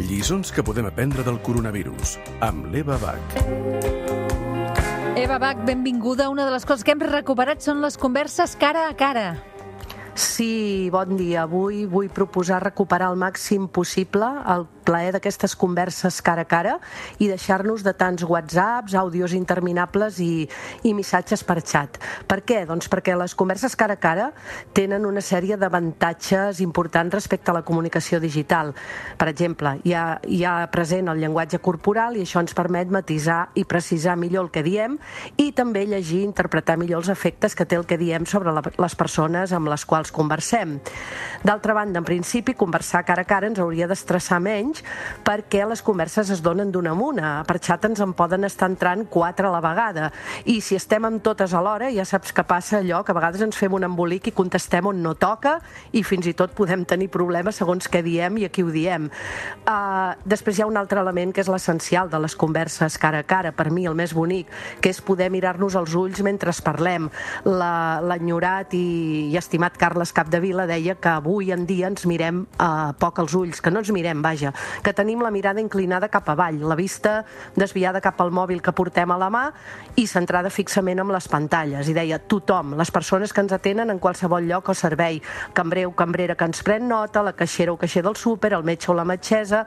Lliçons que podem aprendre del coronavirus amb l'Eva Bach. Eva Bach, benvinguda. Una de les coses que hem recuperat són les converses cara a cara. Sí, bon dia. Avui vull proposar recuperar al màxim possible el plaer d'aquestes converses cara a cara i deixar-nos de tants whatsapps, àudios interminables i, i missatges per xat. Per què? Doncs perquè les converses cara a cara tenen una sèrie d'avantatges importants respecte a la comunicació digital. Per exemple, hi ha, hi ha present el llenguatge corporal i això ens permet matisar i precisar millor el que diem i també llegir i interpretar millor els efectes que té el que diem sobre la, les persones amb les quals conversem. D'altra banda, en principi, conversar cara a cara ens hauria d'estressar menys perquè les converses es donen d'una en una. Per xat ens en poden estar entrant quatre a la vegada i si estem amb totes alhora ja saps que passa allò que a vegades ens fem un embolic i contestem on no toca i fins i tot podem tenir problemes segons què diem i a qui ho diem. Uh, després hi ha un altre element que és l'essencial de les converses cara a cara, per mi el més bonic, que és poder mirar-nos als ulls mentre parlem. L'enyorat i, i estimat Carles Capdevila deia que avui en dia ens mirem uh, poc als ulls, que no ens mirem, vaja, que tenim la mirada inclinada cap avall, la vista desviada cap al mòbil que portem a la mà i centrada fixament amb les pantalles. I deia, tothom, les persones que ens atenen en qualsevol lloc o servei, cambrer o cambrera que ens pren nota, la caixera o caixer del súper, el metge o la metgessa,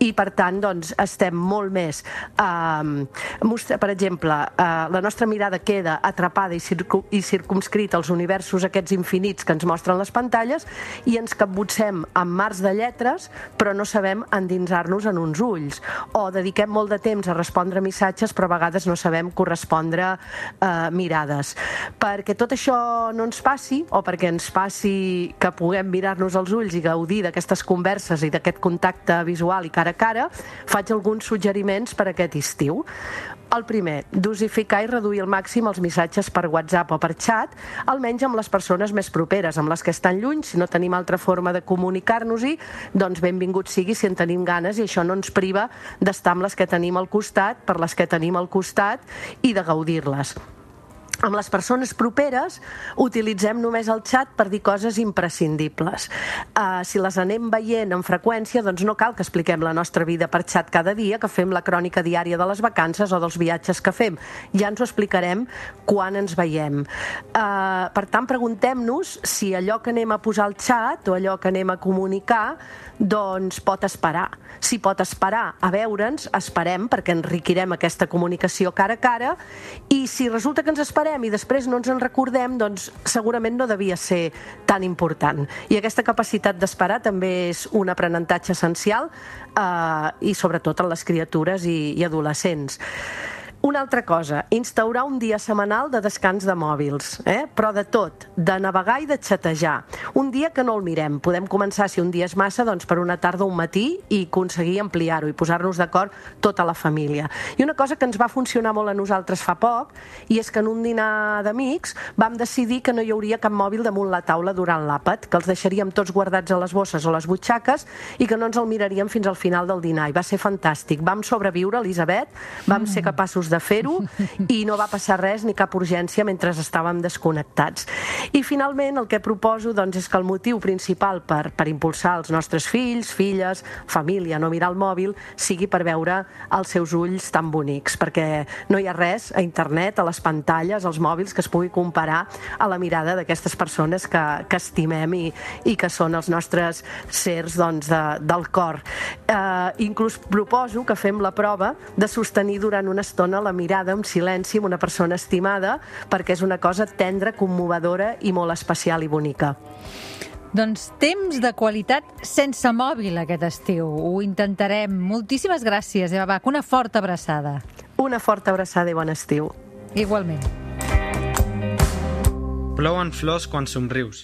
i per tant, doncs, estem molt més... Eh, per exemple, eh, la nostra mirada queda atrapada i, circu i circumscrita als universos aquests infinits que ens mostren les pantalles i ens capbutzem amb mars de lletres, però no sabem endinsar-nos en uns ulls o dediquem molt de temps a respondre missatges però a vegades no sabem correspondre eh, mirades. Perquè tot això no ens passi o perquè ens passi que puguem mirar-nos als ulls i gaudir d'aquestes converses i d'aquest contacte visual i cara a cara, faig alguns suggeriments per aquest estiu. El primer, dosificar i reduir al màxim els missatges per WhatsApp o per xat, almenys amb les persones més properes, amb les que estan lluny, si no tenim altra forma de comunicar-nos-hi, doncs benvingut sigui si en tenim ganes i això no ens priva d'estar amb les que tenim al costat, per les que tenim al costat i de gaudir-les amb les persones properes utilitzem només el xat per dir coses imprescindibles. Uh, si les anem veient amb freqüència, doncs no cal que expliquem la nostra vida per xat cada dia, que fem la crònica diària de les vacances o dels viatges que fem. Ja ens ho explicarem quan ens veiem. Uh, per tant, preguntem-nos si allò que anem a posar al xat o allò que anem a comunicar doncs pot esperar. Si pot esperar a veure'ns, esperem perquè enriquirem aquesta comunicació cara a cara i si resulta que ens esperem parlem i després no ens en recordem, doncs segurament no devia ser tan important. I aquesta capacitat d'esperar també és un aprenentatge essencial eh, i sobretot en les criatures i, i adolescents. Una altra cosa, instaurar un dia setmanal de descans de mòbils, eh? però de tot, de navegar i de xatejar. Un dia que no el mirem. Podem començar, si un dia és massa, doncs per una tarda o un matí i aconseguir ampliar-ho i posar-nos d'acord tota la família. I una cosa que ens va funcionar molt a nosaltres fa poc, i és que en un dinar d'amics vam decidir que no hi hauria cap mòbil damunt la taula durant l'àpat, que els deixaríem tots guardats a les bosses o les butxaques i que no ens el miraríem fins al final del dinar. I va ser fantàstic. Vam sobreviure, Elisabet, vam ser capaços de fer-ho i no va passar res ni cap urgència mentre estàvem desconnectats. I finalment el que proposo doncs, és que el motiu principal per, per impulsar els nostres fills, filles, família, no mirar el mòbil, sigui per veure els seus ulls tan bonics, perquè no hi ha res a internet, a les pantalles, als mòbils que es pugui comparar a la mirada d'aquestes persones que, que estimem i, i que són els nostres sers doncs, de, del cor. Eh, inclús proposo que fem la prova de sostenir durant una estona la mirada en silenci amb una persona estimada perquè és una cosa tendra, commovedora i molt especial i bonica. Doncs temps de qualitat sense mòbil aquest estiu. Ho intentarem. Moltíssimes gràcies, Eva Bach. Una forta abraçada. Una forta abraçada i bon estiu. Igualment. Plouen flors quan somrius.